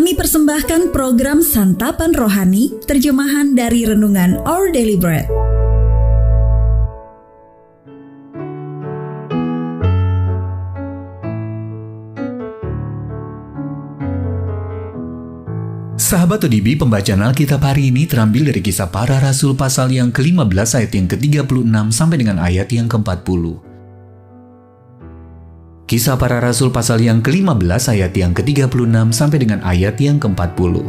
Kami persembahkan program Santapan Rohani, terjemahan dari Renungan Our Daily Bread. Sahabat ODB, pembacaan Alkitab hari ini terambil dari kisah para rasul pasal yang ke-15 ayat yang ke-36 sampai dengan ayat yang ke-40. Kisah para rasul pasal yang ke-15 ayat yang ke-36 sampai dengan ayat yang ke-40.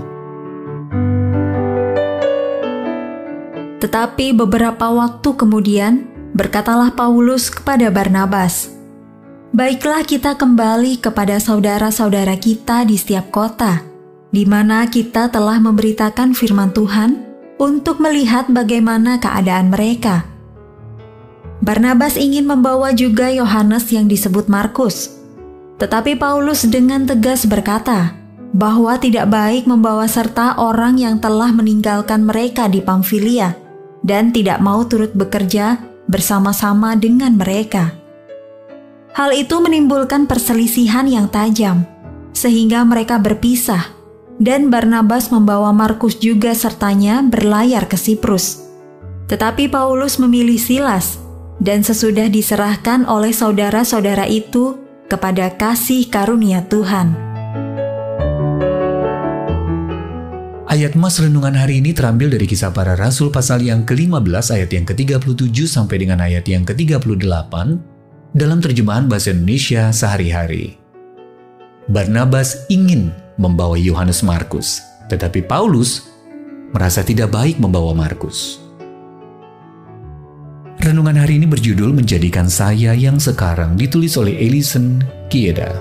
Tetapi beberapa waktu kemudian, berkatalah Paulus kepada Barnabas, Baiklah kita kembali kepada saudara-saudara kita di setiap kota, di mana kita telah memberitakan firman Tuhan untuk melihat bagaimana keadaan mereka. Barnabas ingin membawa juga Yohanes yang disebut Markus, tetapi Paulus dengan tegas berkata bahwa tidak baik membawa serta orang yang telah meninggalkan mereka di Pamfilia dan tidak mau turut bekerja bersama-sama dengan mereka. Hal itu menimbulkan perselisihan yang tajam, sehingga mereka berpisah dan Barnabas membawa Markus juga sertanya berlayar ke Siprus. Tetapi Paulus memilih Silas, dan sesudah diserahkan oleh saudara-saudara itu kepada kasih karunia Tuhan. Ayat mas renungan hari ini terambil dari kisah para rasul pasal yang ke-15 ayat yang ke-37 sampai dengan ayat yang ke-38 dalam terjemahan bahasa Indonesia sehari-hari. Barnabas ingin membawa Yohanes Markus, tetapi Paulus merasa tidak baik membawa Markus. Renungan hari ini berjudul Menjadikan Saya Yang Sekarang ditulis oleh Elison Kieda.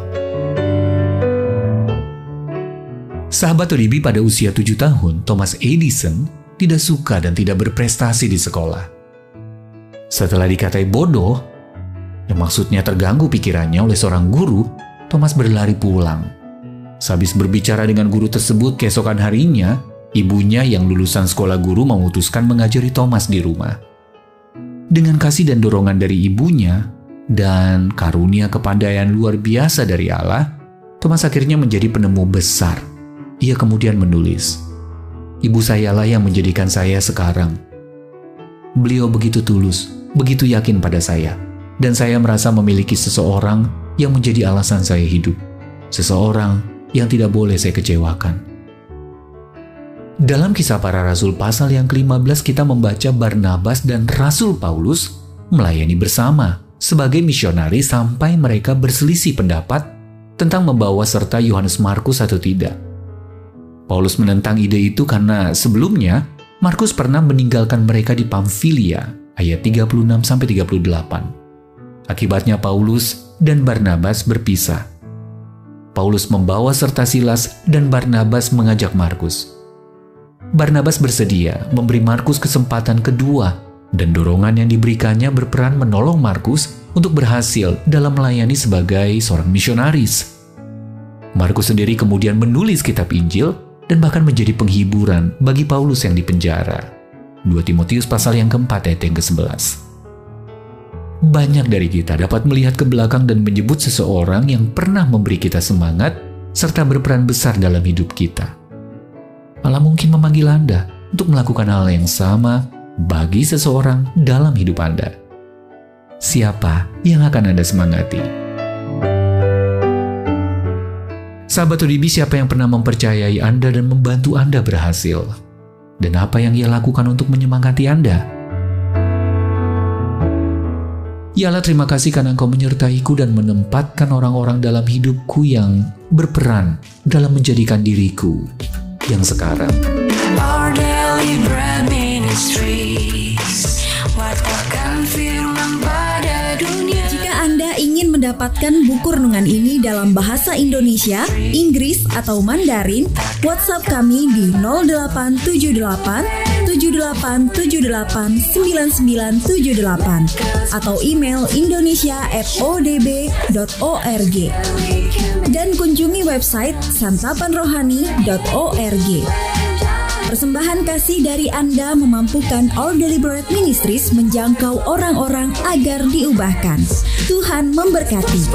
Sahabat Oribi pada usia tujuh tahun, Thomas Edison tidak suka dan tidak berprestasi di sekolah. Setelah dikatai bodoh, yang maksudnya terganggu pikirannya oleh seorang guru, Thomas berlari pulang Sehabis berbicara dengan guru tersebut keesokan harinya, ibunya yang lulusan sekolah guru memutuskan mengajari Thomas di rumah. Dengan kasih dan dorongan dari ibunya, dan karunia kepandaian luar biasa dari Allah, Thomas akhirnya menjadi penemu besar. Ia kemudian menulis, Ibu sayalah yang menjadikan saya sekarang. Beliau begitu tulus, begitu yakin pada saya, dan saya merasa memiliki seseorang yang menjadi alasan saya hidup. Seseorang yang tidak boleh saya kecewakan. Dalam kisah para rasul pasal yang ke-15 kita membaca Barnabas dan Rasul Paulus melayani bersama sebagai misionaris sampai mereka berselisih pendapat tentang membawa serta Yohanes Markus atau tidak. Paulus menentang ide itu karena sebelumnya Markus pernah meninggalkan mereka di Pamfilia ayat 36 38. Akibatnya Paulus dan Barnabas berpisah. Paulus membawa serta Silas dan Barnabas mengajak Markus. Barnabas bersedia memberi Markus kesempatan kedua dan dorongan yang diberikannya berperan menolong Markus untuk berhasil dalam melayani sebagai seorang misionaris. Markus sendiri kemudian menulis kitab Injil dan bahkan menjadi penghiburan bagi Paulus yang dipenjara. 2 Timotius pasal yang keempat ayat yang ke-11. Banyak dari kita dapat melihat ke belakang dan menyebut seseorang yang pernah memberi kita semangat serta berperan besar dalam hidup kita. Allah mungkin memanggil Anda untuk melakukan hal yang sama bagi seseorang dalam hidup Anda. Siapa yang akan Anda semangati? Sahabat Uribi, siapa yang pernah mempercayai Anda dan membantu Anda berhasil? Dan apa yang ia lakukan untuk menyemangati Anda? Ya Allah terima kasih karena Engkau menyertaiku dan menempatkan orang-orang dalam hidupku yang berperan dalam menjadikan diriku yang sekarang. Our daily bread mendapatkan buku renungan ini dalam bahasa Indonesia, Inggris, atau Mandarin, WhatsApp kami di 0878 78789978 atau email indonesia@odb.org dan kunjungi website santapanrohani.org. Persembahan kasih dari Anda memampukan Our Deliberate Ministries menjangkau orang-orang agar diubahkan. Tuhan memberkati.